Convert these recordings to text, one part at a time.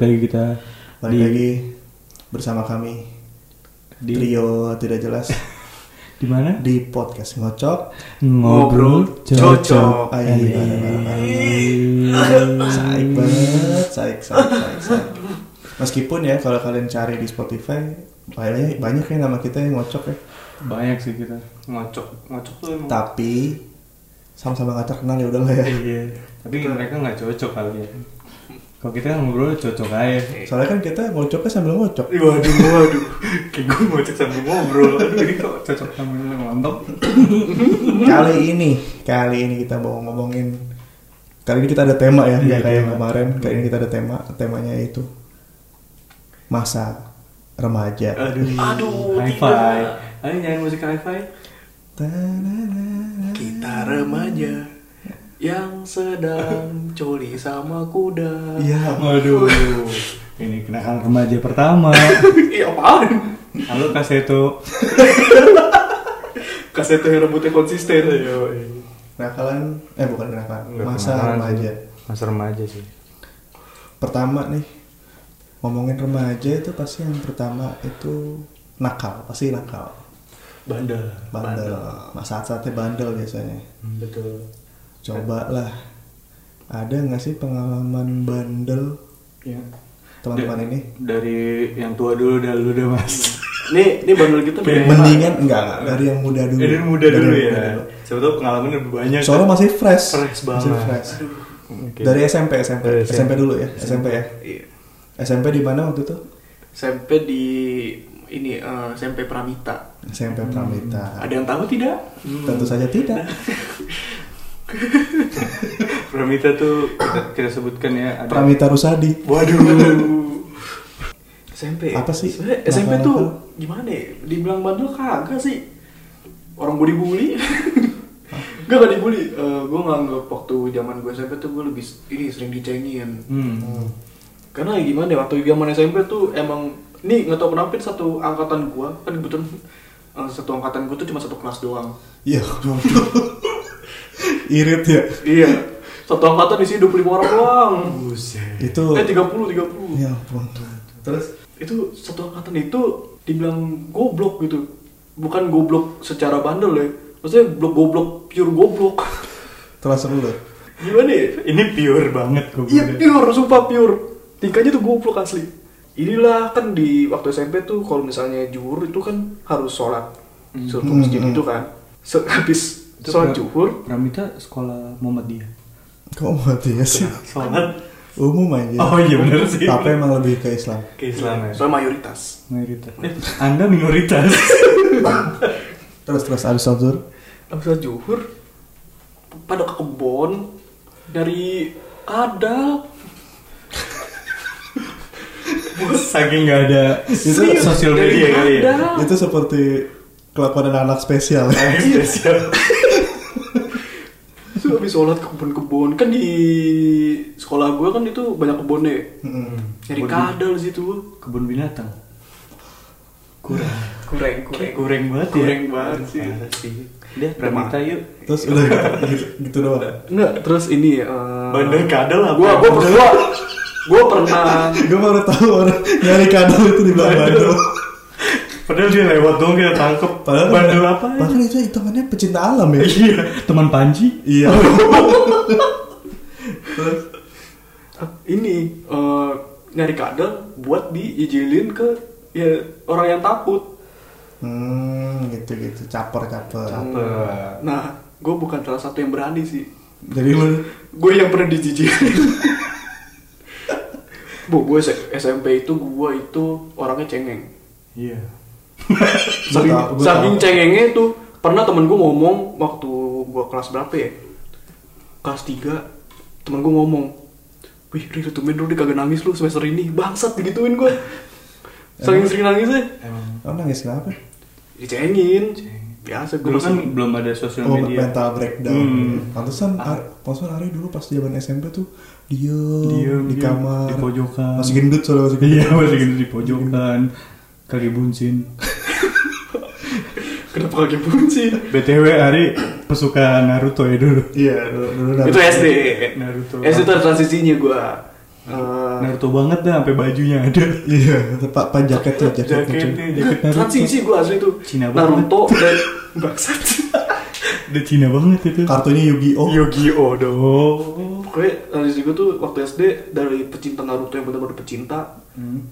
balik lagi kita Balik di lagi bersama kami di trio tidak jelas di mana? di podcast ngocok. Ngobrol cocok. cocok. Ayo, Saik banget, saik, saik, saik, saik. Meskipun ya kalau kalian cari di Spotify banyak banyak ya nama kita yang ngocok ya. Banyak sih kita. ngocok ngocok tuh emang Tapi sama-sama gak terkenal ya udahlah ya. Iya. Tapi mereka nggak cocok kali ya. Kalau kita ngobrol cocok aja. Soalnya kan kita ngocoknya sambil ngocok. Waduh waduh kayak gue ngocok sambil ngobrol aduh ini kok Cocok sama mantap. kali ini, kali ini kita mau ngomongin Kali ini kita ada tema ya, Iya, nggak kayak tema. kemarin. Kali ini kita ada tema, temanya itu masa remaja. aduh aduh Hi-fi. Ayo nyanyi musik hi-fi. Ta-na-na-na. kita remaja yang sedang coli sama kuda Iya, Waduh. Ini kenakalan remaja pertama. iya apaan Halo Kaseto. kaset yang rambutnya konsisten ayo Kenakalan, eh bukan kenakalan, masa kenakalan remaja. sih. Masa remaja sih. Pertama nih, ngomongin remaja itu pasti yang pertama itu nakal, pasti nakal. bandel Bandel, masa saatnya bandel biasanya. betul Coba lah, ada nggak sih pengalaman bandel Ya. teman-teman ini? Dari yang tua dulu dah lu deh mas. ini ini bandel kita beda Mendingan enggak, enggak dari yang muda dulu. Dari muda Dari dulu yang ya. muda dulu. Siapa tahu pengalaman lebih banyak. Soalnya masih fresh. Fresh Masih banget. fresh. Oke. Dari SMP, SMP. Dari SMP, SMP. dulu ya, SMP ya. Iya. SMP di mana waktu itu? SMP di ini eh, SMP Pramita SMP Pramita. ada yang tahu tidak Tentu saja tidak. Pramita tuh kita, kita sebutkan ya ada Pramita Rusadi. Waduh. SMP. Apa sih? Sebenarnya SMP tuh gimana ya? Dibilang bandel kagak sih. Orang gue dibully. Gak gak dibully. Eh gue nganggap waktu zaman gue SMP tuh gue lebih ini sering dicengin. Hmm. Karena ya gimana ya waktu zaman SMP tuh emang ini nggak tau kenapa satu angkatan gue kan kebetulan eh, satu angkatan gue tuh cuma satu kelas doang. Iya. Irit ya. Iya. Satu angkatan isi 25 orang doang. Buset. Itu Eh 30 30. Ya ampun. Terus itu satu angkatan itu dibilang goblok gitu bukan goblok secara bandel ya maksudnya goblok goblok pure goblok terasa dulu. gimana ya Ini pure banget gue. iya pure sumpah pure tingkahnya tuh goblok asli inilah kan di waktu SMP tuh kalau misalnya juhur itu kan harus sholat Hmm, masjid hmm. itu kan Se- habis sholat juhur Pramita sekolah Muhammadiyah. Kok ya sih? Sholat Umum aja. Oh iya bener sih. Tapi emang lebih ke Islam. ke Islam ya. soal mayoritas Mayoritas. Eh, Anda minoritas. Terus terus abis Zuhur. habis sholat juhur pada ke kebon dari kadal Saking nggak ada Itu sosial media kali ya. Itu seperti kelakuan anak-anak spesial. Spesial. habis sholat ke kebun-kebun kan di sekolah gue kan itu banyak kebunnya Mm-mm. nyari Kebun- kadal di situ Kebun binatang. Kurang. kurang kurang Kurang banget ya. Kurang banget sih. Deh, Pramita yuk. Terus udah gitu, gitu, gitu doang. enggak terus ini uh, Bandel kadal apa? gue gue gua, gua pernah Gue baru tahu orang nyari kadal itu di belakang bandel. Padahal dia lewat dong kita tangkep. Padahal bandel apa? ya? Bahkan itu hitungannya pecinta alam ya. Iya, teman Panji. Iya. uh, ini uh, nyari kadal buat diijilin ke ya orang yang takut Hmm, gitu gitu, caper caper. Caper. nah gue bukan salah satu yang berani sih Jadi lu gue yang pernah dijijilin bu gue SMP itu gue itu orangnya cengeng Iya. saking, saking cengengnya itu pernah temen gue ngomong waktu gue kelas berapa ya kelas 3 temen gue ngomong wih Ri tumben lu dia kagak nangis lu semester ini bangsat digituin gue saking sering nangisnya Emang. oh nangis kenapa? dicengin biasa gue Dulu kan belum ada sosial Oh, media. mental breakdown. Hmm. Pantesan, Ar- pantesan Ari dulu pas zaman SMP tuh diem, Diem, di kamar, di pojokan. masih gendut soalnya masih gendut. Iya, masih gitu di pojokan. Kaki buncin. kenapa kagak buncin BTW Ari pesuka Naruto ya dulu. Iya, dulu, dulu itu SD Naruto. SD itu transisinya gue Eh, Naruto banget dah sampai bajunya ada. Iya, pak pak jaketnya jaketnya. Jaketnya, jaket Naruto. transisi gue asli tuh Cina Naruto dan bangsat Udah Cina banget itu. Kartunya Yu-Gi-Oh. Yu-Gi-Oh dong Oh. Pokoknya transisi gue tuh waktu SD dari pecinta Naruto yang benar-benar pecinta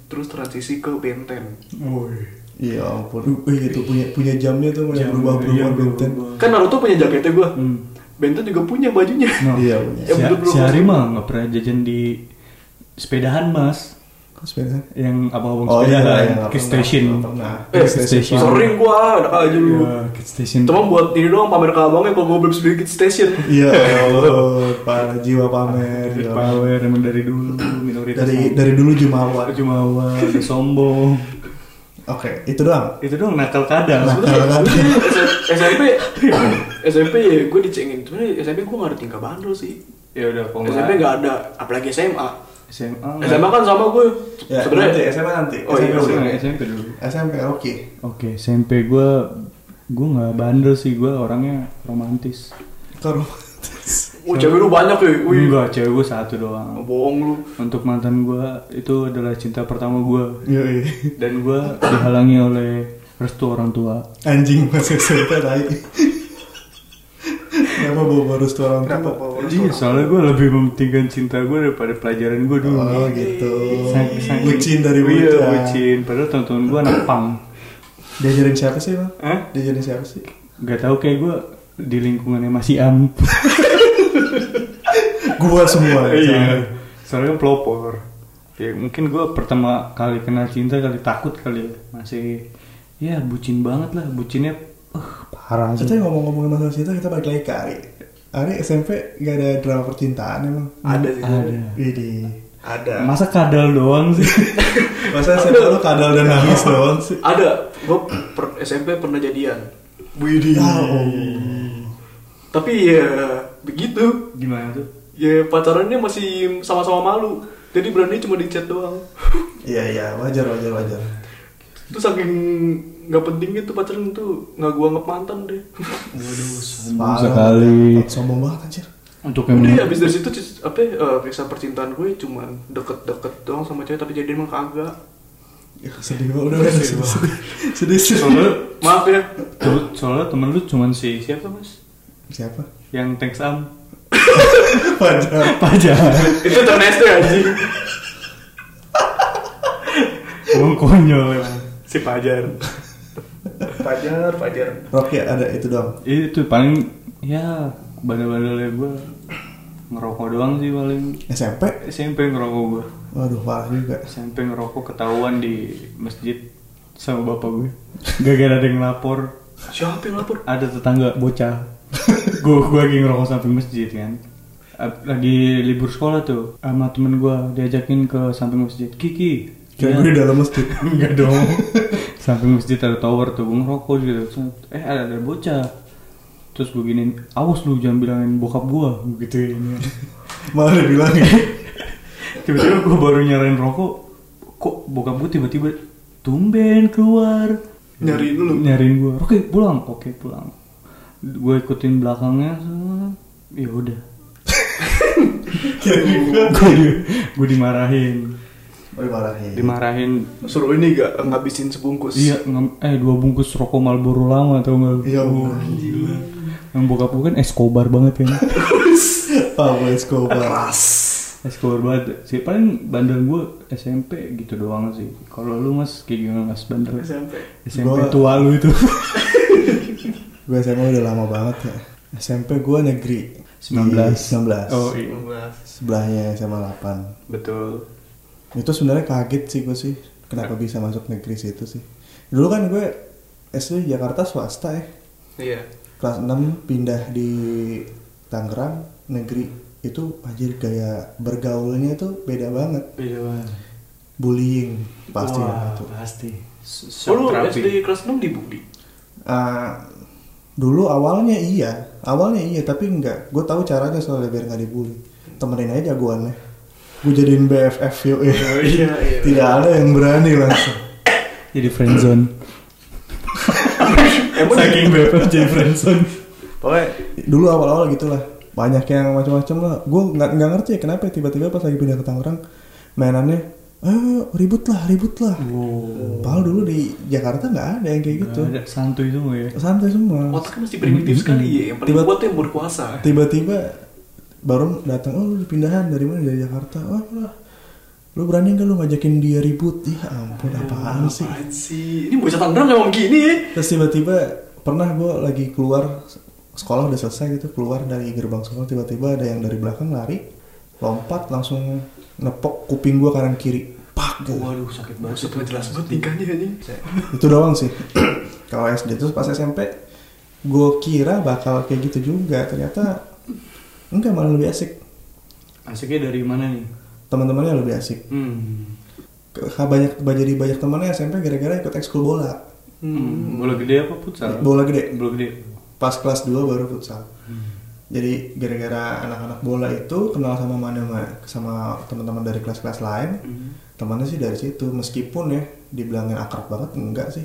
terus transisi ke Benten Woi. Iya ampun. Wih itu punya punya jamnya tuh yang Jam, berubah iya, berubah benten. berubah. kan Naruto punya jaketnya gue Hmm. Benten juga punya bajunya Iya punya. Ya, Si, si Ari kosong. mah nggak pernah jajan di sepedahan mas Kok sepeda? yang abang-abang Oh iya, sepedahan iya, nggak ke station. Eh, Ke station. sering gue ada aja lu Iya, ke station Cuma buat ini doang pamer ke abangnya kalau gue belum sedikit station Iya, Allah, para jiwa pamer. jiwa pamer. emang dari dulu minoritas Dari dari dulu Jumawa. cuma udah sombong Oke, itu doang. itu dong nakal kadang Nakal kadang. SMP SMP ya gue dicengin sebenarnya SMP gue gak ada tingkah bandel sih ya udah SMP gak ada apalagi SMA SMA SMA kan sama gue Ya, nanti sebenarnya SMA nanti. Oh, iya, SMP SMA. udah. SMP dulu SMP oke. oke SMP gue gue nggak bandel sih gue orangnya romantis Kalau oh cewek lu banyak ya wih enggak cewek gue satu doang bohong lu untuk mantan gue itu adalah cinta pertama gue Iya, iya. dan gue dihalangi oleh restu orang tua Anjing masih SMP tai. Kenapa bawa baru tuh orang Kenapa tua? Iya, soalnya gue lebih mementingkan cinta gue daripada pelajaran gue dulu. Oh gitu. Saking- Bucin dari Iya, bocah. bucin. Padahal teman-teman gue anak pang. Diajarin siapa sih bang? Hah? Diajarin siapa sih? Gak tau kayak gue di lingkungannya masih am. Gua semua. iya. Soalnya kan pelopor. Ya mungkin gue pertama kali kenal cinta kali takut kali ya. Masih ya bucin banget lah. Bucinnya uh, parah Kita sih. ngomong-ngomongin masalah cinta kita balik lagi ke Ari. Ari SMP gak ada drama percintaan emang? ada sih Ada. Ini. ada Masa kadal doang sih? Masa SMP lu kadal dan nangis doang sih? ada gue per SMP pernah jadian Widih. Ya, oh. tapi ya begitu Gimana tuh? Ya pacarannya masih sama-sama malu jadi berani cuma di chat doang Iya iya wajar wajar wajar. itu saking nggak pentingnya tuh pacaran tuh nggak gua anggap mantan deh Parah. sekali. Sombong banget anjir. Untuk yang udah habis dari situ apa ya, eh, kisah percintaan gue cuman deket-deket doang sama cewek tapi jadian mah kagak Ya, sedih banget udah sedih sedih sedih sedih. maaf ya soalnya temen lu cuman si siapa mas? Siapa? Yang thanks am Wajar. Pajar itu tahun SD anjing Emang konyol emang. Si Pajar pajar pajar Rocky ada itu doang. Itu paling Ya Bandel-bandelnya gue Ngerokok doang sih paling. SMP? SMP ngerokok gue Waduh parah juga. SMP ngerokok ketahuan di masjid Sama bapak gue Gak ada yang lapor. Siapa yang lapor? Ada tetangga bocah Gue gue lagi ngerokok samping masjid kan lagi libur sekolah tuh sama temen gue diajakin ke samping masjid Kiki Kayak gue di dalam masjid. Enggak dong. Samping masjid ada tower tuh, gue ngerokok gitu. Eh ada, ada bocah. Terus gue giniin, awas lu jangan bilangin bokap gue, gitu ini. Malah dibilangin. Tiba-tiba gue baru nyarain rokok, kok bokap gue tiba-tiba tumben keluar. Nyariin lu? Nyariin gue, oke pulang, oke pulang. Gue ikutin belakangnya, ya udah. gue gue dimarahin, Oh dimarahin. dimarahin suruh ini gak ngabisin sebungkus Iya, eh dua bungkus rokok Marlboro lama tau nggak? Iya, Oh, gila. Yang bokap gue kan Escobar banget kan. Pablo Escobar. keras Escobar banget. Sih paling bandel gue SMP gitu doang sih. Kalau lu mas kayak gimana mas bandel? SMP SMP Gua- tua lu itu. Gue SMA udah lama banget ya. SMP gue negeri. 19. Di 19. Oh iya. Sebelahnya SMA 8. Betul. Itu sebenarnya kaget sih gue sih. Kenapa bisa masuk negeri situ sih. Dulu kan gue SD Jakarta swasta ya. iya Kelas 6 pindah di Tangerang negeri. Itu anjir gaya bergaulnya itu beda banget. Beda banget. Bullying pasti Wah, itu. Pasti. oh lu SD kelas 6 di Budi Ah, dulu awalnya iya, awalnya iya, tapi enggak. Gue tahu caranya soalnya biar nggak dibully. Temenin aja jagoannya. Gue jadiin BFF yuk ya. oh iya iya Tidak ada yang berani langsung. Jadi friendzone. emang Saking BFF jadi friendzone. pokoknya Dulu awal-awal gitulah. Banyak yang macam-macam lah. Gue nggak nggak ngerti ya kenapa ya tiba-tiba pas lagi pindah ke Tangerang mainannya ayo ribut lah ribut lah Wow. Padahal dulu di Jakarta nggak ada yang kayak gitu Nggak ada santuy semua ya. santai semua Otaknya masih primitif sekali ya. Yang paling Tiba- kuat tuh yang berkuasa. tiba-tiba baru datang oh lu pindahan dari mana dari Jakarta oh lah lu berani nggak lu ngajakin dia ribut ya ampun apaan sih Apaan sih? Ini bocah Tangerang emang gini ya. terus tiba-tiba pernah gue lagi keluar sekolah udah selesai gitu keluar dari gerbang sekolah tiba-tiba ada yang dari belakang lari lompat langsung nepok kuping gue kanan kiri pak gitu. Waduh sakit banget. Buset jelas banget tingkahnya anjing. itu doang sih kalau SD terus pas SMP gue kira bakal kayak gitu juga ternyata enggak malah lebih asik Asiknya dari mana nih? teman-temannya lebih asik Hmm. Ke- banyak jadi banyak temannya SMP gara-gara ikut ekskul bola Hmm. Bola gede apa futsal? bola gede Bola gede. pas kelas 2 baru futsal jadi gara-gara anak-anak bola itu kenal sama mana sama teman-teman dari kelas-kelas lain Hmm. temannya sih dari situ meskipun ya dibilangin akrab banget enggak sih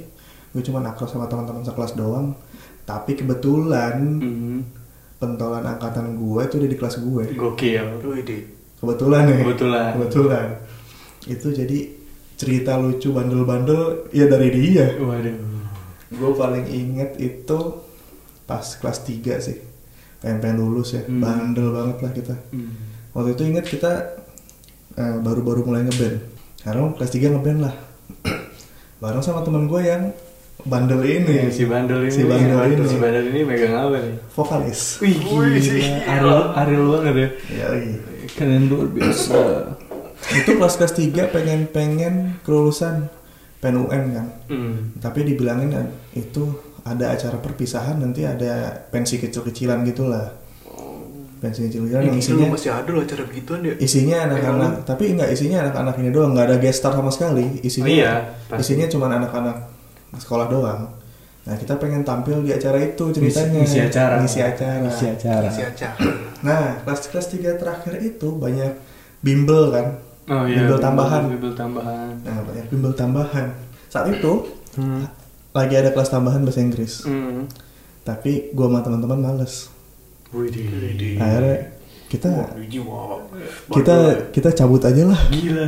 gue cuma akrab sama teman-teman sekelas doang tapi kebetulan Hmm. pentolan angkatan gue itu dia di kelas gue Gokil. Wede. kebetulan ya Kebetulan. kebetulan itu jadi cerita lucu bandel-bandel ya dari dia Waduh. gue paling inget itu pas kelas 3 sih pengen pengen lulus ya Hmm. bandel banget lah kita Hmm. waktu itu inget kita eh, baru-baru mulai ngeband karena kelas 3 ngeband lah bareng sama teman gue yang bandel ini Nih, si bandel ini, si bandel ini si bandel ini megang apa nih? vokalis Wih, gila. Ariel, Ariel banget ya. ya, iya. Keren luar biasa. itu kelas kelas 3 pengen pengen kelulusan pengen UN kan Hmm. tapi dibilangin itu ada acara perpisahan nanti ada pensi kecil-kecilan gitulah pensi kecil-kecilan yang isinya masih ada loh acara begituan ya. isinya anak-anak tapi enggak isinya anak-anak ini doang nggak ada guest star sama sekali isinya Oh iya, pasti. isinya cuma anak-anak sekolah doang nah kita pengen tampil di acara itu ceritanya Ngisi acara. ngisi acara Ngisi acara. Si acara. nah kelas kelas tiga terakhir itu banyak bimbel kan Oh iya. bimbel tambahan Bimbel tambahan. nah banyak bimbel tambahan saat itu Hmm. Lagi ada kelas tambahan bahasa Inggris. Hmm. tapi gua sama teman-teman males. Widih. akhirnya kita wow. kita kita cabut aja lah. Gila.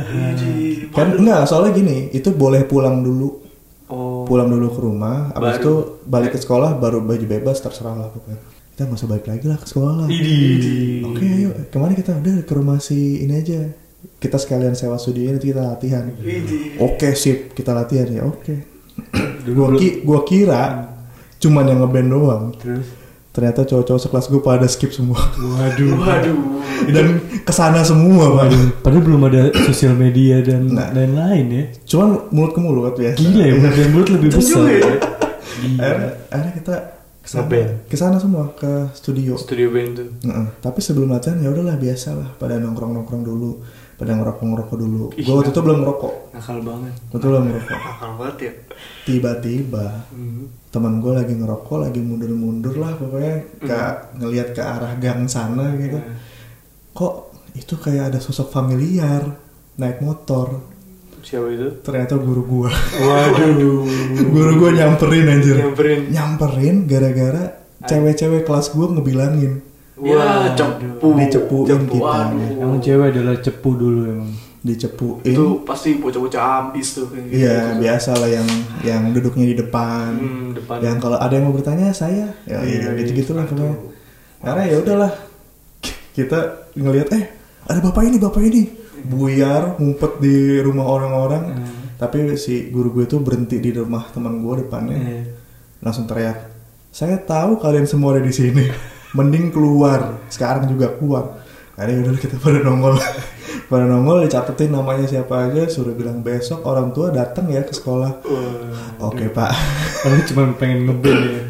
Kan enggak soalnya gini itu boleh pulang dulu. Oh. pulang dulu ke rumah Baru. abis itu balik ke sekolah baru baju bebas terserah lah pokoknya. Kita nggak usah balik lagi lah ke sekolah. Oke ayo ke mana kita? Udah ke rumah si ini aja. Kita sekalian sewa studio nanti kita latihan. Oke sip kita latihan ya oke Dulu gua, ki gua kira cuman yang ngeband doang Terus. ternyata cowok-cowok sekelas gue pada skip semua Waduh. Waduh. dan ke sana semua pak Waduh. Padahal belum ada sosial media dan Nah. lain-lain ya. cuman mulut ke mulut biasa Gila ya, mulut mulut lebih besar. ya. ya. akhirnya, akhirnya kita ke sana, ke sana semua ke studio Studio band tuh. Heeh. Tapi sebelum latihan ya udahlah biasa lah pada nongkrong nongkrong dulu, pada ngerokok ngerokok dulu. Gue waktu itu belum ngerokok, Nakal banget. waktu itu belum ngerokok. Akal banget ya. Tiba-tiba Hmm. teman gue lagi ngerokok, lagi mundur-mundur lah pokoknya ke ngelihat ke arah gang sana gitu. Kok itu kayak ada sosok familiar naik motor. Siapa itu? Ternyata guru gue. Waduh. guru gue nyamperin anjir. Nyamperin. Nyamperin gara-gara cewek-cewek kelas gue ngebilangin. Ya, Waduh. cepu. Dicepuin Cepu, kita. aduh. Emang cewek adalah cepu dulu emang. Dicepuin. Itu pasti bocah-bocah ambis tuh. kayak gitu. Iya biasa lah yang yang duduknya di depan. Hmm, depan. Yang kalau ada yang mau bertanya saya, ya Iya, gitu gitu lah Aduh. pokoknya. Karena ya udahlah kita ngelihat eh ada bapak ini bapak ini buyar ngumpet di rumah orang-orang. Hmm. Tapi si guru gue itu berhenti di rumah teman gue depannya, Iya. langsung teriak. Saya tahu kalian semua ada di sini. Mending keluar. Sekarang juga keluar. Akhirnya udah kita pada nongol. pada nongol dicatetin namanya siapa aja, suruh bilang besok orang tua datang ya ke sekolah. Oke pak. Kamu cuma pengen ngeband ya.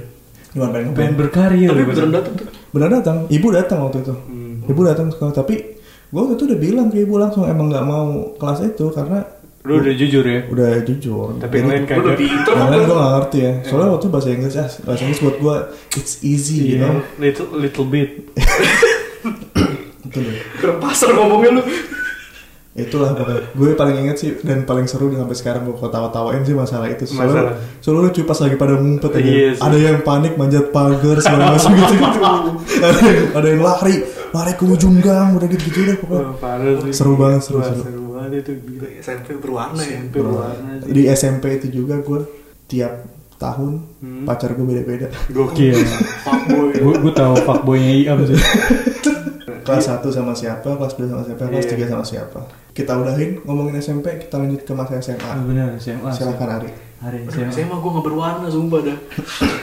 Cuma pengen Pengen ngeband. berkarya Tapi beneran datang tuh. Benar datang. Ibu datang waktu itu. Hmm. Ibu datang ke sekolah. Tapi gue waktu itu udah bilang ke ibu langsung emang nggak mau kelas itu karena Lu udah jujur ya. udah jujur. Tapi yang lain kagak. Yang kan? lain gue gak ngerti ya. Soalnya waktu bahasa Inggris ya. Bahasa Inggris buat gue it's easy you Iya, know. little little bit. Itu deh. Ke pasar ngomongnya lu. Itulah pokoknya. Gue paling inget sih dan paling seru sampai sekarang gue ketawa-tawain sih masalah itu. Masalah. Soalnya, soalnya lucu pas lagi pada ngumpet aja. Iya sih. ada yang panik manjat pagar segala macam gitu gitu. ada, yang, ada yang lari, lari ke ujung gang. Udah gitu gitu deh pokoknya. Sih. Seru banget, seru, Wah, seru. seru banget itu gila. SMP berwarna ya? SMP berwarna di SMP itu juga gue tiap tahun Hmm. pacar gue beda-beda. Gokil. Fuckboy. Gue gue tahu fuckboynya Iam sih. Kelas 1 sama siapa kelas 2 sama siapa kelas Iya. 3 sama siapa. Kita udahin ngomongin SMP kita lanjut ke masa SMA bener SMA silakan Ari hari SMA SMA gue gak berwarna sumpah dah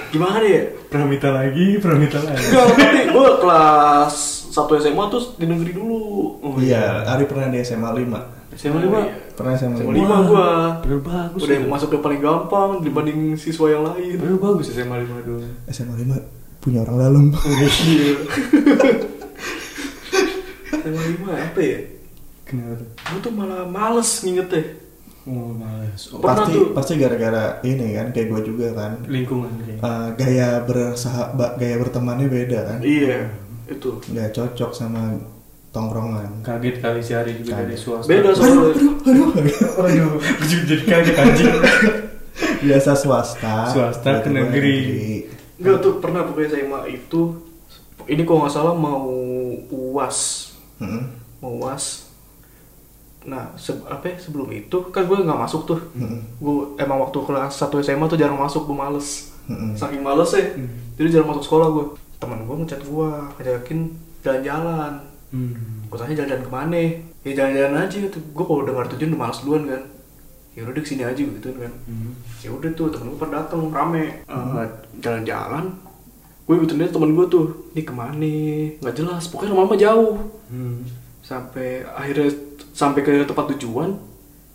Gimana ya? Pramita lagi Pramita lagi Enggak, tapi gue kelas 1 SMA tuh di negeri dulu Oh, iya Ari pernah di SMA 5 SMA lima pernah SMA SMA 5 lima gue Padahal bagus Udah itu. masuk yang paling gampang dibanding siswa yang lain Padahal bagus SMA lima dulu SMA 5 punya orang dalam Iya SMA 5 apa ya? Kenapa tuh? Gue tuh malah males ngingetnya Oh males. Oh, Pernah pasti tuh. pasti gara-gara ini kan kayak gue juga kan. Lingkungan kayak. Eh, gaya bersahabat gaya bertemannya beda kan. Iya Itu. Nggak cocok sama tongkrongan. Kaget kali si Ari juga dari swasta Beda aduh soalnya aduh aduh. Aduh Jadi jadi kaget anjing. Biasa swasta. Swasta ke negeri. Enggak tuh pernah pokoknya SMA itu. Ini kalau nggak salah mau uas. Mm-mm. Mau uas Nah, se apa ya, sebelum itu kan gue nggak masuk tuh. Mm-mm. Gue emang waktu kelas 1 SMA tuh jarang masuk, gue males. Mm-mm. Saking males ya, Hmm. jadi jarang masuk sekolah gue. Temen gue ngechat gue, ngajakin jalan-jalan. Hmm. Gue tanya jalan-jalan ke mana? Ya jalan-jalan aja. Tuh. Gue kalau dengar tujuan udah males duluan kan. Ya udah ke sini aja gitu kan. Hmm. Ya udah tuh temen gue pada dateng rame. Eh, jalan-jalan. Gue ikutin dia temen gue tuh. Ini ke mana? Nggak jelas. Pokoknya lama-lama jauh Hmm. Sampai akhirnya sampai ke tempat tujuan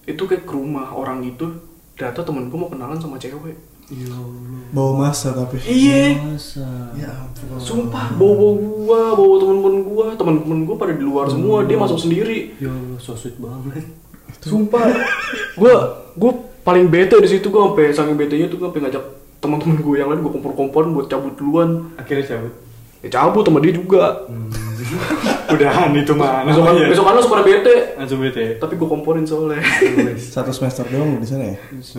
itu kayak ke rumah orang itu. Ternyata temen gue mau kenalan sama cewek. Ya Allah. Bawa masa tapi. Iya. Masa. Ya ampun. Sumpah bawa bawa gua bawa temen-temen gua. Temen-temen gua pada di luar semua dia masuk sendiri. Ya Allah so sweet banget. Sumpah. Gua gua paling bete di situ gua sampai saking betenya tuh gua sampai ngajak teman-teman gue yang lain gua kompor-komporan buat cabut duluan. Akhirnya cabut? Ya cabut sama dia juga Udahan itu mah. Besok namanya. besok langsung pada bete Langsung bete ya tapi gua komporin soalnya. Satu semester doang lu di sana ya?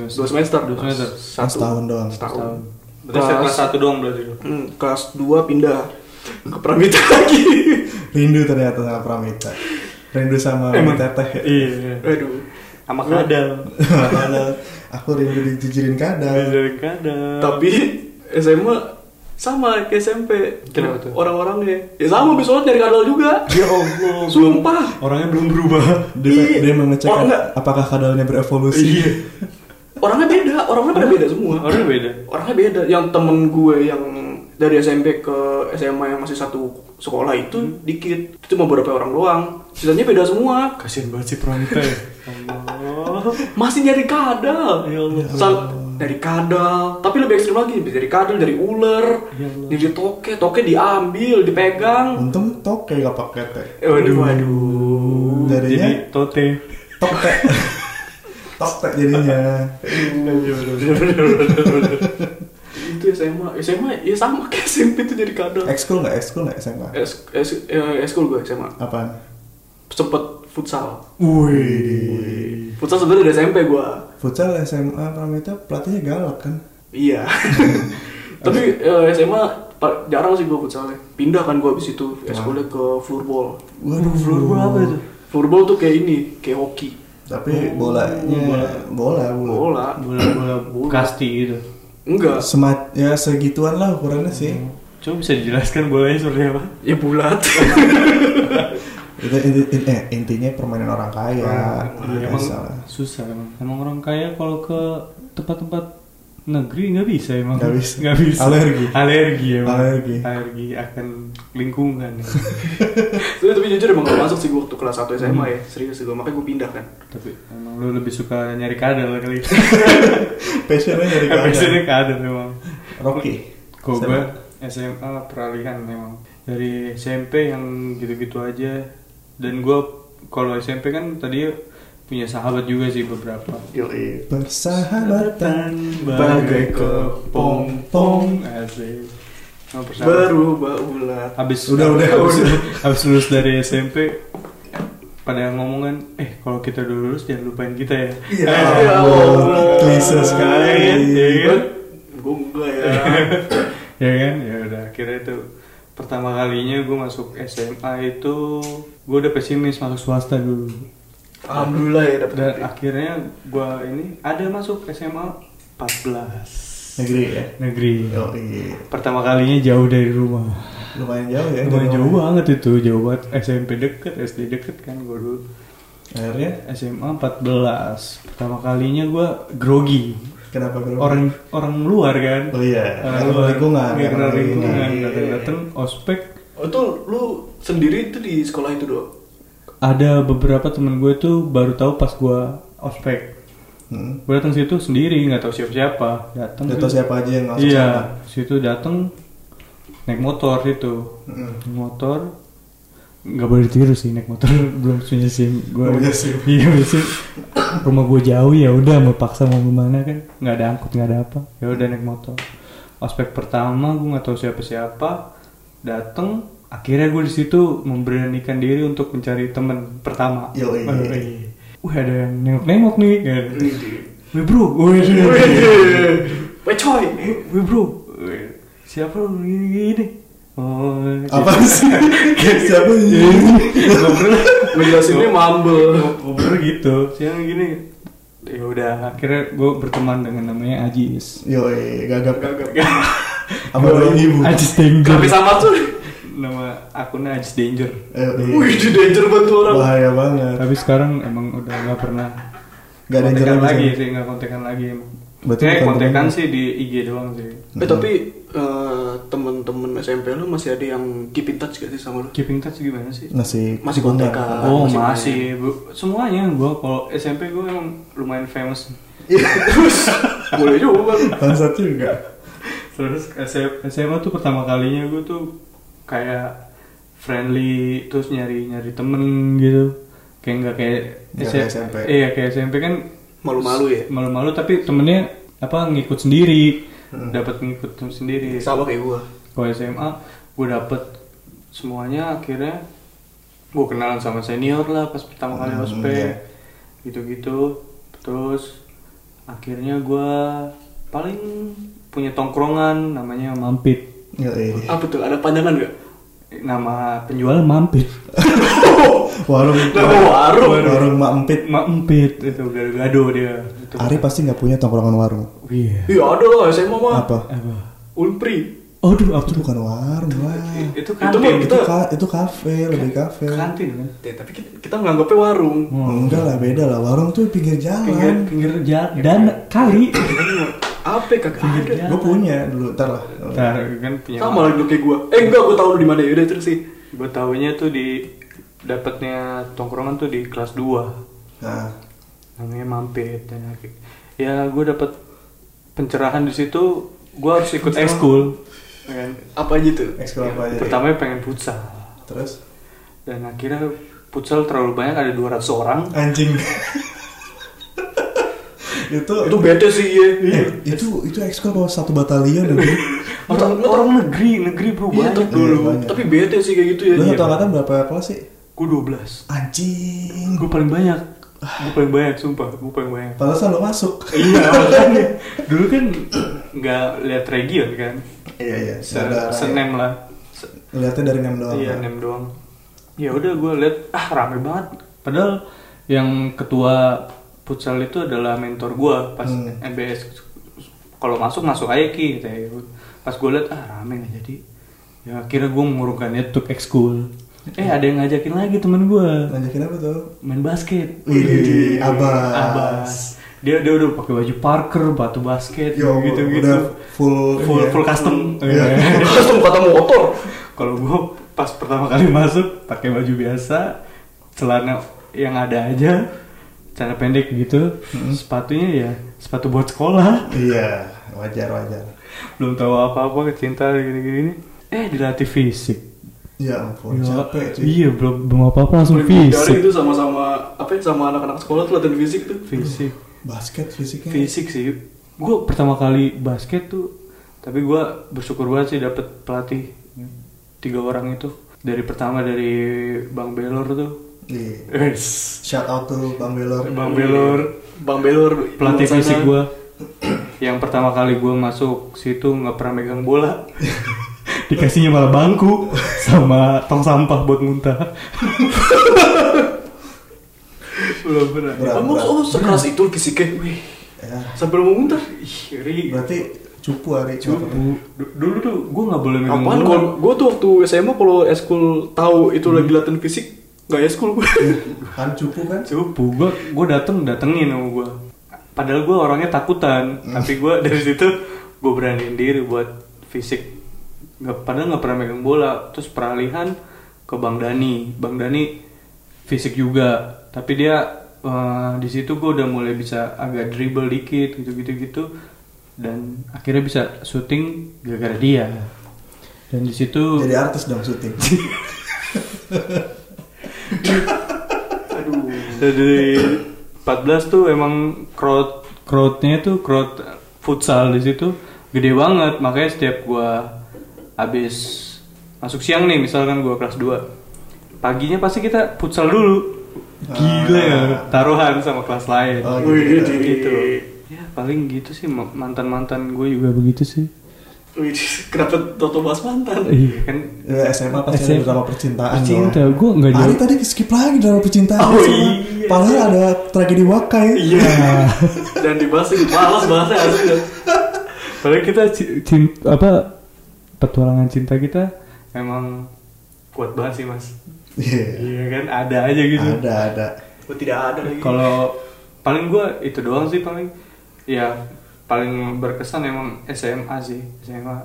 Dua semester Dua semester. Pas setahun doang. setahun. Berarti saya kelas satu doang berarti lu? Hmm, kelas 2 pindah ke Pramita lagi. rindu ternyata sama Pramita. Rindu sama Emang. Teteh Iya. Aduh. Sama kadal. Padahal aku rindu dijijirin kadal. Dari kadal. Tapi SMA sama kayak SMP. Kenapa tuh? Orang-orangnya. Ya sama besok nyari kadal juga. Ya Allah Sumpah. Orangnya belum berubah dia, Iya. dia mengecek Oh, enggak. apakah kadalnya berevolusi Iya Orangnya beda, orangnya pada beda semua. Orangnya beda Orangnya beda. Yang temen gue yang dari SMP ke SMA yang masih satu sekolah itu dikit. Itu cuma beberapa orang doang. Sisanya beda semua. Kasian banget si Pramita ya Allah Masih nyari kadal. Ya Allah. Dari kadal, tapi lebih ekstrim lagi dari kadal, dari ular, Ya dari toke, toke diambil, dipegang. untung toke gak pakai teh. Eh, Waduh. Waduh. Jadinya- Jadi tote. toke toke jadinya. Itu SMA, SMA ya sama kayak SMP tuh jadi kadal. ekskul nggak? Ekskul nggak SMA Es, es, eh, eskul gue SMA, apaan? Sempet futsal. Wih, Futsal sebenarnya dari SMP gue. futsal SMA Pramita pelatihnya galak kan Iya. Tapi eh, SMA jarang sih gue futsalnya. Pindah kan gue abis itu eskulnya ke floorball. waduh Floorball apa itu? Floorball tuh kayak ini, kayak hoki. tapi bolanya bola bola, Bola. Bola-bola kasti gitu Enggak. Semat ya segituan lah ukurannya sih Coba bisa dijelaskan bolanya seperti apa? Ya bulat. itu inti, in- eh, intinya permainan orang kaya Iya, emang biasa lah. susah emang. Emang orang kaya kalau ke tempat-tempat negeri nggak bisa emang. Nggak bisa. Nggak bisa. Alergi. Alergi emang. Alergi. Alergi akan lingkungan. Tapi, tapi jujur emang gak masuk sih gue waktu kelas 1 SMA ya Serius sih gue, makanya gue pindah kan Tapi emang lu lebih suka nyari kadal kali. passionnya nyari kadal sini kadal emang. Rocky gue SMA peralihan memang dari SMP yang gitu-gitu aja dan gue kalau SMP kan tadi punya sahabat juga sih beberapa Yoi persahabatan bagai kepompong asik persahabatan. Berubah ulat habis Udah, udah, habis, udah. habis lulus dari SMP pada ngomongan eh kalau kita udah lulus jangan lupain kita ya Ya Ya Allah, Allah. klise sekali. Ya kan? Gue enggak ya ya kan ya udah akhirnya itu pertama kalinya gue masuk SMA itu gue udah pesimis masuk swasta dulu Alhamdulillah ya dapet dan negeri. akhirnya gue ini ada masuk SMA 14 Negeri ya. negeri Oh iya. pertama kalinya jauh dari rumah Lumayan jauh ya. lumayan jauh rumah. banget itu jauh banget SMP deket SD deket kan gue dulu Akhirnya SMA 14 pertama kalinya gue grogi kenapa kalau orang orang luar kan Oh iya. orang luar lingkungan, Iya, karena karena lingkungan lingkungan. datang datang ospek Oh itu lu sendiri itu di sekolah itu doang? ada beberapa temen gue tuh baru tahu pas gue ospek Hmm. gue datang situ sendiri nggak tahu siapa siapa datang Gak siapa aja yang masuk iya sana. situ datang naik motor situ Hmm. Motor nggak boleh ditiru sih naik motor belum punya sim gue punya SIM. iya sim rumah gue jauh ya udah mau paksa mau gimana kan nggak ada angkut nggak ada apa ya udah naik motor aspek pertama gue nggak tahu siapa siapa datang akhirnya gue di situ memberanikan diri untuk mencari teman pertama Yoi. Wih, Wih ada yang nengok-nengok nih kan Wih bro, wih, Weh coy wih bro, Wih, siapa lu gini gini? Oh, Apa sih? siapa ini? ngobrol Ngejelasinnya mambel ngobrol gitu, siang gini. Ya udah, akhirnya gue berteman dengan namanya Ajis. Yoi, gagap. Gagap Apa namanya ibu? Ajis Danger. Tapi sama tuh Nama akunnya Ajis Danger. Eh, iya. Wih di danger banget tuh orang Bahaya banget. Tapi sekarang emang udah nggak pernah Gak ada jalan lagi lagi. sih, nggak kontekan lagi. Berarti Kayak kontekan sih di IG doang sih. Eh tapi eh, temen-temen SMP lu masih ada yang keep in touch gak sih sama lu? Keeping touch gimana sih? Masih Masih kontekan. Oh masih masih, Bu. semuanya gue kalau SMP gue emang lumayan famous. Terus boleh juga Bang. Bangsat juga. Terus SM SMA tuh pertama kalinya gue tuh kayak friendly terus nyari nyari temen gitu. Kayak nggak kayak kayak SMP. Iya kayak SMP kan Malu-malu ya? malu-malu tapi temennya apa ngikut sendiri, Hmm. dapat ngikut sendiri. Sama kayak gua Kalau SMA gue dapet semuanya akhirnya gue kenalan sama senior lah pas pertama kali Hmm, ospek iya. gitu-gitu terus akhirnya gue paling punya tongkrongan namanya Mampit Yoi. Apa tuh? Ada panjangan gak? nama penjual Mampit Warung. Nama warung. Warung Mak Empit. Mampit itu gado-gado dia itu Ari pasti nggak punya tongkrongan warung. iya Iya ada lah SMA mah Apa? apa Unpri Aduh, apa Itu bukan warung lah. Itu Itu kantin. Itu kita ka- itu kafe, lebih kafe. kantin kan? Ya, tapi kita, kita nganggapnya warung Enggak lah, beda lah. Warung tuh pinggir Pinggir, jalan. pinggir jalan dan kali. Apa ya, kagak ada. Gue punya dulu, ntar lah. Ntar kan punya Sama lagi kayak gua Eh enggak gua tau lu di mana ya udah terus sih gue taunya tuh di dapatnya tongkrongan tuh di kelas 2 Nah, namanya mampet dan akhir- ya gue dapat pencerahan di situ gue harus ikut ekskul kan Apa aja tuh? ekskul apa aja? pertamanya pengen futsal Terus? dan akhirnya futsal terlalu banyak ada 200 orang Anjing. itu Itu bete sih ya eh, itu itu ekskul bawa satu batalion dulu. orang orang negeri negeri bro Iya banyak tapi, Iya, banyak. tapi bete sih kayak gitu ya Lu Iya. satu angkatan berapa kelas sih? gue 12 Anjing. gue paling banyak gue paling banyak sumpah gue paling banyak Pantesan lo masuk. iya makanya dulu kan nggak lihat region kan Iya iya. Se ya. senem lah Lihatnya dari nem doang. iya kan? nem doang ya udah gue lihat ah rame banget padahal yang ketua futsal itu adalah mentor gue pas Hmm. NBS kalau masuk masuk aja ki katanya. pas gue lihat ah rame nggak jadi ya akhirnya gue mengurungkan itu untuk ekskul eh ada yang ngajakin lagi temen gue Ngajakin apa tuh? main basket Wih, abas. abas dia dia udah pakai baju Parker batu basket Yo, gitu gitu udah full full iya. full custom Iya. Custom kata motor kalau gue pas pertama kali masuk pakai baju biasa celana yang ada aja celana pendek gitu. Sepatunya ya sepatu buat sekolah. Iya, wajar wajar. belum tahu apa apa cinta gini gini eh dilatih fisik. Ya ampun, Ya, capek cuy. iya belum belum apa apa langsung Dari fisik. itu sama-sama Apa ya sama anak-anak sekolah tuh latihan fisik tuh. Fisik. Basket fisiknya. fisik sih. Gue pertama kali basket tuh tapi gue bersyukur banget sih dapet pelatih tiga orang itu. Dari pertama dari bang Belor tuh Iya. Yes. Shout out to Bang Belor. bang Belor Bang Belor pelatih fisik gue yang pertama kali gue masuk situ nggak pernah megang bola dikasihnya malah bangku sama tong sampah buat muntah belum pernah Berat, Kamu berat. oh sekeras itu fisiknya. Wih, Ya, sampai mau muntah. Ih, Ri. berarti cupu hari Cupu. Du- Dulu tuh gue nggak boleh megang Apaan? gue tuh waktu SMA kalau eskul tahu itu lagi latihan fisik, nggak eskul gue. kan cupu kan Cupu, gue gue dateng datengin sama gue. Padahal gue orangnya takutan, tapi gue dari situ gue beraniin diri buat fisik. Nggak, padahal nggak pernah megang bola. Terus peralihan ke Bang Dani. Bang Dani fisik juga, tapi dia eh, di situ gue udah mulai bisa agak dribble dikit gitu-gitu gitu. Dan akhirnya bisa syuting gara-gara dia. Dan di situ jadi artis dong syuting Aduh. dari 14 tuh emang crowd crowdnya tuh crowd futsal di situ gede banget. Makanya setiap gua habis masuk siang nih misalkan gua kelas 2 paginya pasti kita futsal dulu. Gila ya. taruhan sama kelas lain. Oh, gitu. gitu. Ya paling gitu sih mantan mantan gue juga begitu sih kenapa Toto bahas mantan? iya kan Ya, SMA pasti SMA. ada drama percintaan cinta gue nggak Ari jauh tadi skip lagi drama percintaan Oh, iya. Padahal ada tragedi Wakai iya Dan dibahas malas bahasnya asli. Padahal kita ci- cin- apa petualangan cinta kita emang kuat banget sih mas. Iya. Iya kan ada aja gitu. Ada ada. Oh, tidak ada lagi. Kalau paling gua itu doang sih paling ya paling berkesan emang SMA sih SMA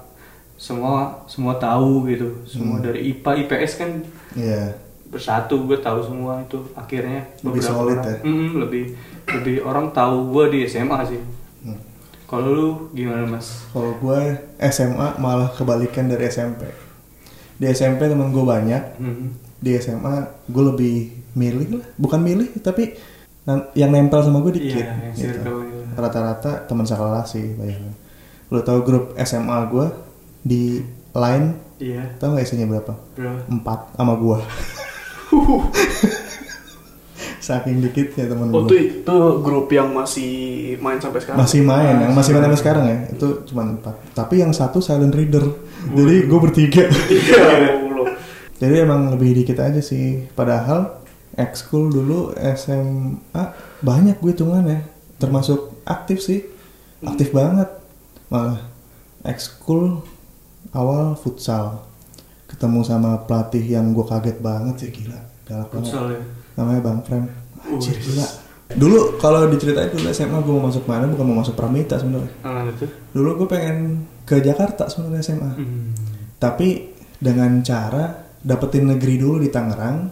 semua semua tahu gitu semua Hmm. dari IPA IPS kan Iya. bersatu gue tahu semua itu akhirnya Lebih beberapa solid orang, ya? Mm, lebih lebih orang tahu gue di SMA sih Hmm. kalau lu gimana mas Kalau gue SMA malah kebalikan dari SMP. Di SMP teman gue banyak, Hmm. di SMA gue lebih milih lah, bukan milih tapi yang nempel sama gue dikit. Iya, yang gitu. Gitu. Rata-rata teman sekelas sih bayangin. Lo tau grup SMA gue di line iya tau gak isinya berapa? bro Empat sama gue. Saking dikitnya temen Oh, gue. itu, itu grup yang masih main sampai sekarang. Masih main, yang masih main sampai sekarang ya itu cuma empat. Tapi yang satu silent reader, jadi gue bertiga. Iya, Allah. Jadi emang lebih dikit aja sih. Padahal ekskul dulu SMA banyak gue hitungan ya. Termasuk aktif sih. Aktif banget. Malah ekskul awal futsal. Ketemu sama pelatih yang gue kaget banget sih gila. Galak banget. futsal ya Namanya Bang Frem. Anjir gila. Dulu kalau diceritain dulu SMA gue mau masuk mana bukan mau masuk Pramita sebenarnya. ah Dulu gue pengen ke Jakarta sebenarnya SMA hmm. tapi dengan cara dapetin negeri dulu di Tangerang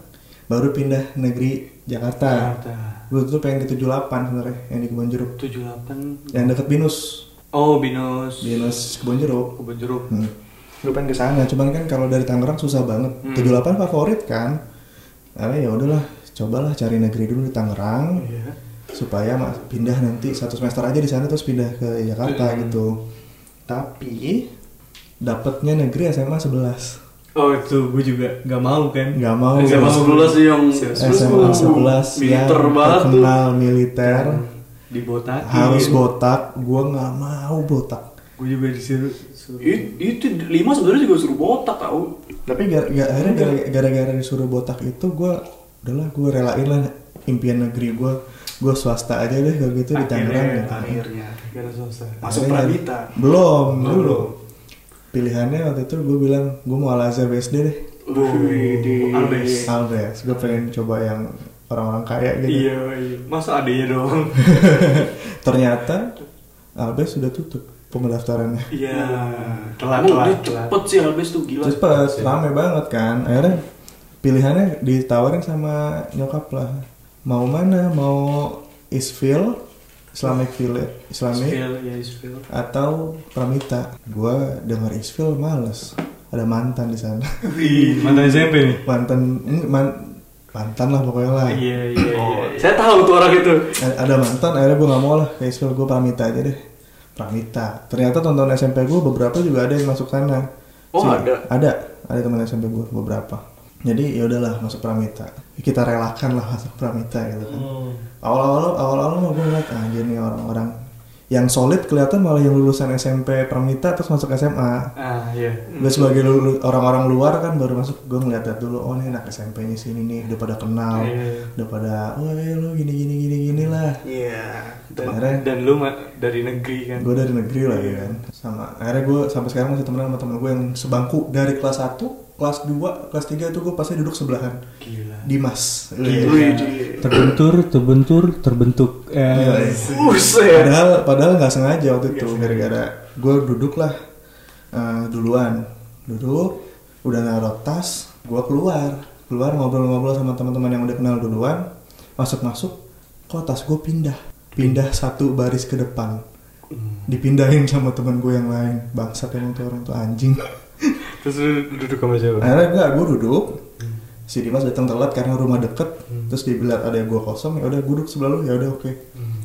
baru pindah negeri Jakarta Jakarta gue tuh pengen di 78 sebenarnya yang di Kebon Jeruk. 78 yang deket Binus. Oh binus. Binus Kebon Jeruk. Kebun jeruk. Hmm. gue pengen ke sana cuman kan kalau dari Tangerang susah banget. Hmm. 78 favorit kan? Karena ya udahlah cobalah cari negeri dulu di Tangerang. Iya. Supaya mas pindah nanti satu semester aja di sana terus pindah ke Jakarta Hmm. gitu. Tapi dapetnya negeri SMA 11 oh itu gue juga nggak mau kan? Nggak mau SMA mau. 11 sih yang SMA 11 militer yang banget tuh. terkenal militer. Di botak harus botak gue nggak mau botak. Gue juga disuruh suruh. It- itu lima sebenarnya juga suruh botak tau. Tapi gara- gara- akhirnya gara- gara-gara disuruh botak itu gue udahlah gue relain lah impian negeri gue gue swasta aja deh kalau gitu di Tangerang Akhirnya, gitu. akhirnya Gara swasta. Masuk Akhirnya- Pradita. belum Oh, dulu. belum. Pilihannya waktu itu gue bilang gue mau Al Azhar BSD deh. Wih, di Albes. Albes gue pengen coba yang orang-orang kaya gitu. Iya iya. Masa adanya doang? Ternyata Albes sudah tutup pendaftarannya. Iya. Telat emang dia telat telat cepet sih Albes tuh gila. Cepet rame banget kan. Akhirnya pilihannya ditawarin sama nyokap lah. Mau mana? Mau Isfil Islamic Village Islamic? Skill, ya skill. atau Pramita? Gua denger Isfil males. Ada mantan di sana. Mantan SMP nih mantan man- mantan lah pokoknya lah. Iya iya Oh, iya. Saya tahu tuh orang itu. A- ada mantan akhirnya gue gak mau lah. Ke Isfil gue Pramita aja deh. Pramita. Ternyata tonton SMP gue beberapa juga ada yang masuk sana. Oh, ada? ada. Ada teman SMP gue beberapa jadi ya udahlah masuk Pramita. Kita relakan lah masuk Pramita gitu kan. Hmm. awal-awal awal-awal mah gue ngeliat anjir nih orang-orang yang solid kelihatan malah yang lulusan SMP Pramita terus masuk SMA ah iya. Gue sebagai lulu- orang-orang luar kan baru masuk gue ngeliat dulu oh ini anak SMP-nya sini nih udah pada kenal Iya. udah pada oh iya lu gini gini gini gini lah. Iya. dan, Akhirnya- dan lu dari negeri kan? Gue dari negeri lah ya kan. Sama akhirnya gue sampai sekarang masih temenan sama temen gue yang sebangku dari kelas 1 kelas 2 kelas 3 itu gue pasti duduk sebelahan. Gila. Dimas. Wih, terbentur terbentur terbentuk Iya, eh, iya. Buset. padahal padahal nggak sengaja waktu itu gara-gara gue duduk lah eh, duluan. Duduk udah naruh tas gue keluar. Keluar ngobrol-ngobrol sama teman-teman yang udah kenal duluan. Masuk-masuk kok tas gue pindah? Pindah satu baris ke depan. Dipindahin sama teman gue yang lain. Bangsat emang tuh orang tuh anjing terus lu duduk sama siapa? Akhirnya enggak gue duduk. Si Dimas datang telat karena rumah deket. Terus dia bilang ada yang gue kosong ya udah gue duduk sebelah lu. Ya udah oke.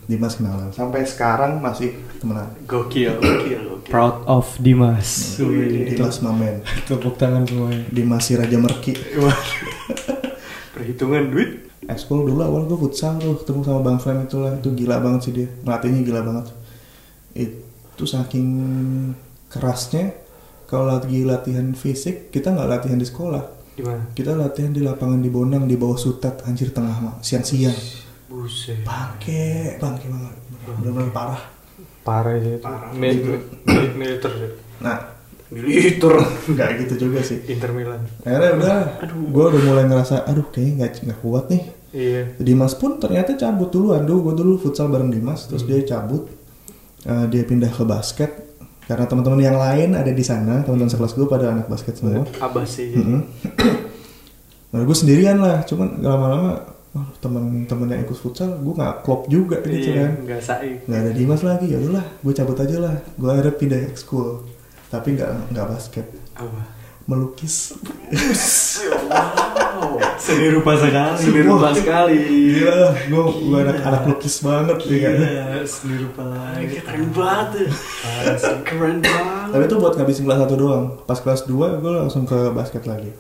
Dimas kenalan. Sampai sekarang masih temenan gokil Gokil, gokil. proud of Dimas. Wih, Dimas Mamen. Tepuk tangan semuanya. Dimas si Raja Merki. Wah. perhitungan duit. Ekskul dulu awal gue futsal tuh ketemu sama Bang Frame itu lah. Itu gila banget sih dia. Ngelatihnya gila banget. Itu saking kerasnya kalau lagi latihan fisik kita nggak latihan di sekolah. Gimana kita latihan di lapangan di Bonang di bawah sutet anjir tengah mah siang-siang. Buset. Bangke bangke banget. Benar-benar parah. Parah sih itu. Parah. Mi- militer sih. nah. Militer. nggak gitu juga sih. Inter Milan. Akhirnya udah gue udah mulai ngerasa aduh kayaknya nggak nggak kuat nih. Iya. Dimas pun ternyata cabut duluan. Dulu gue dulu futsal bareng Dimas terus dia cabut. Eh, dia pindah ke basket karena teman-teman yang lain ada di sana teman-teman sekelas gue pada anak basket semua. Abas sih. Mm-mm. nah gue sendirian lah cuman lama-lama wah, teman-teman yang ikut futsal gue nggak klop juga gitu iya kan. nggak saik nggak ada Dimas lagi ya udahlah gue cabut aja lah. Gue akhirnya pindah ekskul tapi nggak nggak basket. Apa melukis Wow. seni rupa sekali Seni rupa sekali. gila gue gue anak anak lukis banget ya kan iya seni rupa Anjir, Keren banget. ya. Keren banget. tapi itu buat ngabisin kelas 1 doang pas kelas 2 gue langsung ke basket lagi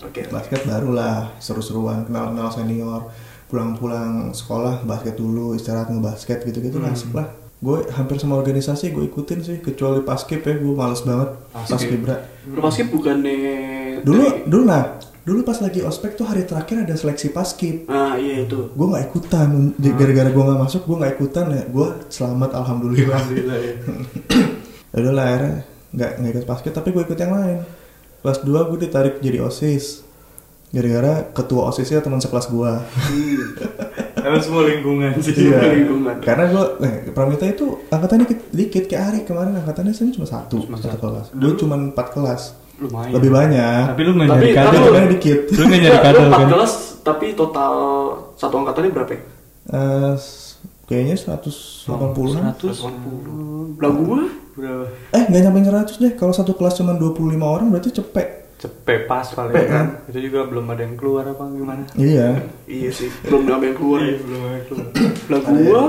Oke. basket barulah seru-seruan kenal-kenal senior pulang-pulang sekolah basket dulu istirahat ngebasket gitu-gitu Hmm. lah gue hampir semua organisasi gue ikutin sih kecuali paskib ya gue males banget. Paskib. paskibra Lu basket bukannya dulu dulu nah dulu pas lagi ospek tuh hari terakhir ada seleksi paskib Ah iya itu. gue nggak ikutan J- gara-gara gue nggak masuk gue nggak ikutan ya. Gue selamat alhamdulillah. Alhamdulillah ya ya udah lah akhirnya nggak nggak ikut basket tapi gue ikut yang lain. Kelas 2 gue ditarik jadi osis. Gara-gara ketua osisnya teman sekelas gue Hmm. Emang semua lingkungan sih. Iya. lingkungan. karena gue eh, Pramita itu angkatannya dikit, dikit kayak Ari. Kemarin angkatannya sih cuma satu Cuma satu satu. kelas. Gue cuma empat kelas. lumayan. Lebih banyak. Tapi lu nggak nyari tapi lu- kan dikit. Lu nggak nyari Lu kadal empat kan? kelas tapi total satu angkatannya berapa ya? Eh, s- kayaknya 180an 180. Lah gua? Berapa? Eh nggak nyampe 100 deh. Kalau satu kelas cuma 25 orang berarti cepet cepet pas paling kan. kan? itu juga belum ada yang keluar apa gimana? Iya. Iya sih, belum ada yang keluar. Ya. Iya, belum ada yang keluar. Lah gua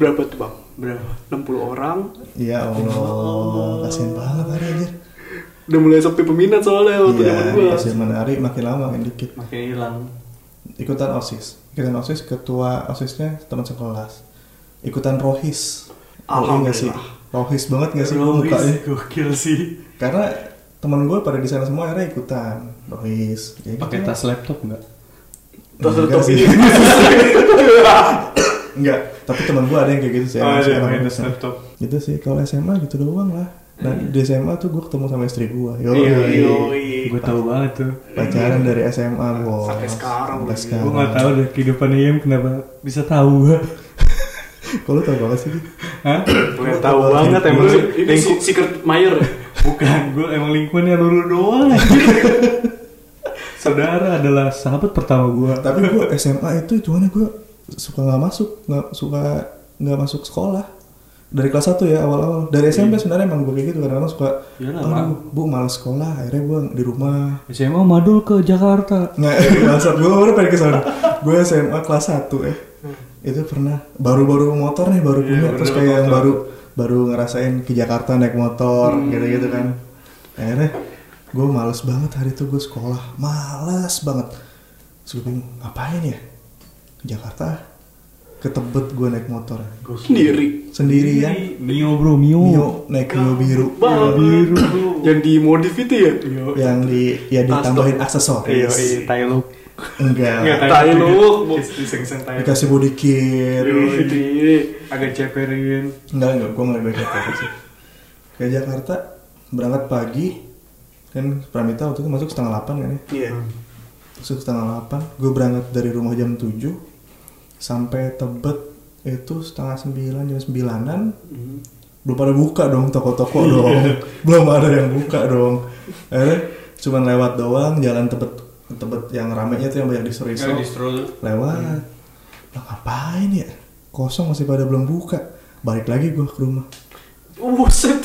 berapa tuh, Bang? berapa? 60 orang. iya Allah kasian banget Ari anjir Udah mulai sepi peminat soalnya waktu iya zaman gua. zaman Ari makin lama makin dikit. Makin hilang. Ikutan osis. Ikutan osis ketua osisnya teman sekelas. Ikutan rohis. Sih? Rohis banget nggak sih Rohis, mukanya? gokil sih. Karena teman gue pada di sana semua akhirnya ikutan. Rohis ya gitu pakai tas laptop nggak? Tas laptop sih. enggak tapi teman gue ada yang kayak gitu sih oh emang pakai gitu tas sih. laptop. Gitu sih kalau SMA gitu doang lah. Nah di SMA tuh gue ketemu sama istri gue yo Iya, gue tahu banget tuh. Pacaran dari SMA gue Sampai sekarang sampai sekarang. Gue nggak tahu deh kehidupan Iem kenapa bisa tahu gue kalau tau banget sih? Hah? Gue tahu banget emang Ini, secret Mayer ya? Bukan gue emang lingkungannya lulu doang saudara adalah sahabat pertama gue tapi gue SMA itu hitungannya gue suka nggak masuk nggak suka nggak masuk sekolah. Dari kelas 1 ya awal-awal. Dari SMP sebenarnya emang gue kayak gitu kadang-kadang suka Iyalah, aduh bu malas sekolah akhirnya gue di rumah. SMA madul ke Jakarta. Nggak kelas gue baru pengen ke sana gue SMA kelas 1 ya itu pernah baru-baru motor nih baru Iya, punya terus kayak yang baru baru ngerasain ke Jakarta naik motor gitu-gitu kan. Akhirnya gue males banget hari itu gue sekolah malas banget. Terus gue bingung ngapain ya? Ke Jakarta? Ke Tebet gue naik motor. Sendiri. sendirian Mio bro Mio, Mio naik Mio biru. Bang. biru. bro. Yang di modif itu ya? yang di ya ditambahin aksesoris iya iya lu enggak Tai lu. diseng-seng tai dikasih body kit agak ceperin. Enggak enggak. Gue nggak baik apa sih. Ke Jakarta berangkat pagi. Kan Pramita waktu itu masuk setengah delapan kan ya? Iya. masuk setengah delapan gue berangkat dari rumah jam 7 sampai Tebet itu setengah sembilan jam sembilanan. Hmm. belum pada buka dong toko-toko dong. Belum ada yang buka dong. Akhirnya cuman lewat doang jalan Tebet Tebet yang ramenya tuh yang banyak distro Nggak distro lewat. Lah ngapain ya? Kosong masih pada belum buka. Balik lagi gue ke rumah. Buset.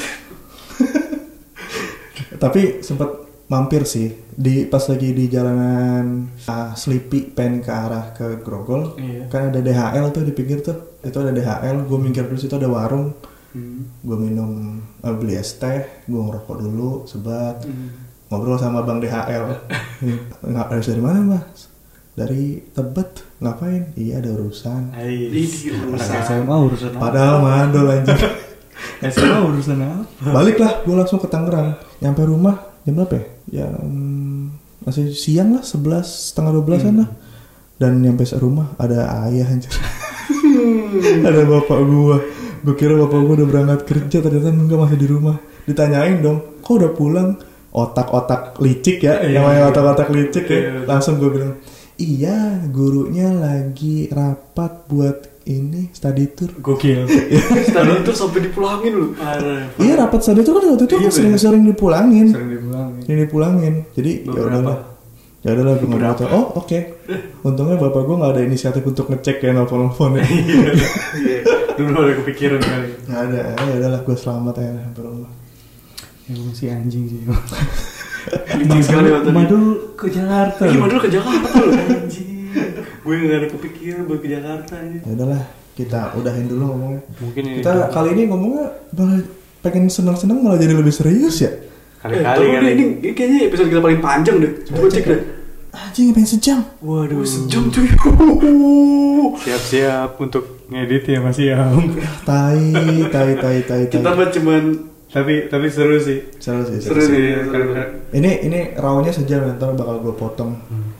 tapi sempat mampir sih. Di pas lagi di jalanan ah, Sleepy pen ke arah ke Grogol Iya. kan ada DHL tuh di pinggir tuh. Itu ada DHL gue minggir dulu situ ada warung. Hmm. gue minum eh, beli es teh gue ngerokok dulu sebat. Hmm. Ngobrol sama bang DHL nggak harus dari mana mas? Dari Tebet. Ngapain? Iya ada urusan. Ini Anak urusan. SMA urusan apa? padahal mandol anjing. SMA urusan apa? balik lah gue langsung ke Tangerang. Nyampe rumah jam berapa ya? Jam masih siang lah 11 setengah 12 an lah. Dan nyampe rumah ada ayah anjir ada bapak gua. Gue kira bapak gua udah berangkat kerja ternyata enggak masih di rumah. Ditanyain dong kok udah pulang otak-otak licik ya Iya. namanya otak-otak licik ya Iya. langsung gue bilang iya gurunya lagi rapat buat ini study tour Gokil. Tadi itu sampai dipulangin lu. Iya rapat study tour kan waktu itu Iya, kan sering-sering dipulangin. Sering dibilang. Ini dipulangin. Jadi ya udahlah. Ya udahlah gue ngomong tuh. Oh oke. Untungnya bapak gue nggak ada inisiatif untuk ngecek ya nelfon-nelfon ya. Iya. Dulu ada kepikiran kali. Nggak ada. Ya udahlah gue selamat ya sampai rumah. Emang si anjing sih. Licik sekali waktu tadi. Madul ke Jakarta. Iya, Madul ke Jakarta lu. Anjing. Gue gak ada kepikiran buat ke Jakarta aja. Ya udahlah kita udahin dulu ngomongnya. Mungkin ini Kita kali ini ngomongnya malah pengen senang-senang malah jadi lebih serius ya. Eh, kali-kali tapi kali. ini, ini kayaknya episode kita paling panjang deh. Coba cek deh. Anjing pengen sejam. Waduh. Wih, sejam cuy. Siap-siap untuk ngedit ya Mas Yam. Tai, tai, tai, tai, tai. Kita mah cuman tapi tapi seru sih. Seru sih. seru Seru. sih. Iya, karena Ini ini rawnya sejam ntar bakal gue potong.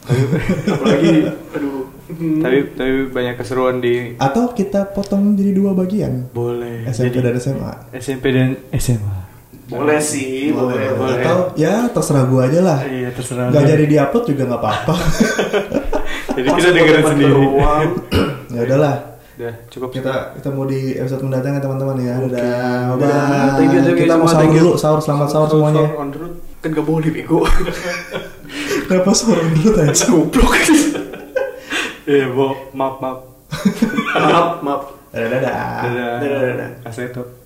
Apalagi, aduh. Hmm. tapi tapi banyak keseruan di Atau kita potong jadi dua bagian. boleh SMP Jadi, dan SMA. SMP dan SMA. Boleh sih, boleh. boleh. Atau ya terserah gua aja lah. Iya terserah. Gak jadi diupload juga nggak apa-apa. Jadi kita dengerin sendiri. Ya udahlah. Udah cukup Kita kita mau di episode mendatang ya teman-teman ya. Dadah. Dadah. Bye. Thank you, thank you kita mau sahur dulu, sahur selamat sahur semuanya. On the road. Kan gak boleh bego. Kenapa sahur dulu tadi? Goblok. Eh, bo, maaf maaf. maaf, maaf. Dadah. dadah. Dadah. Dadah, dadah. Aseto.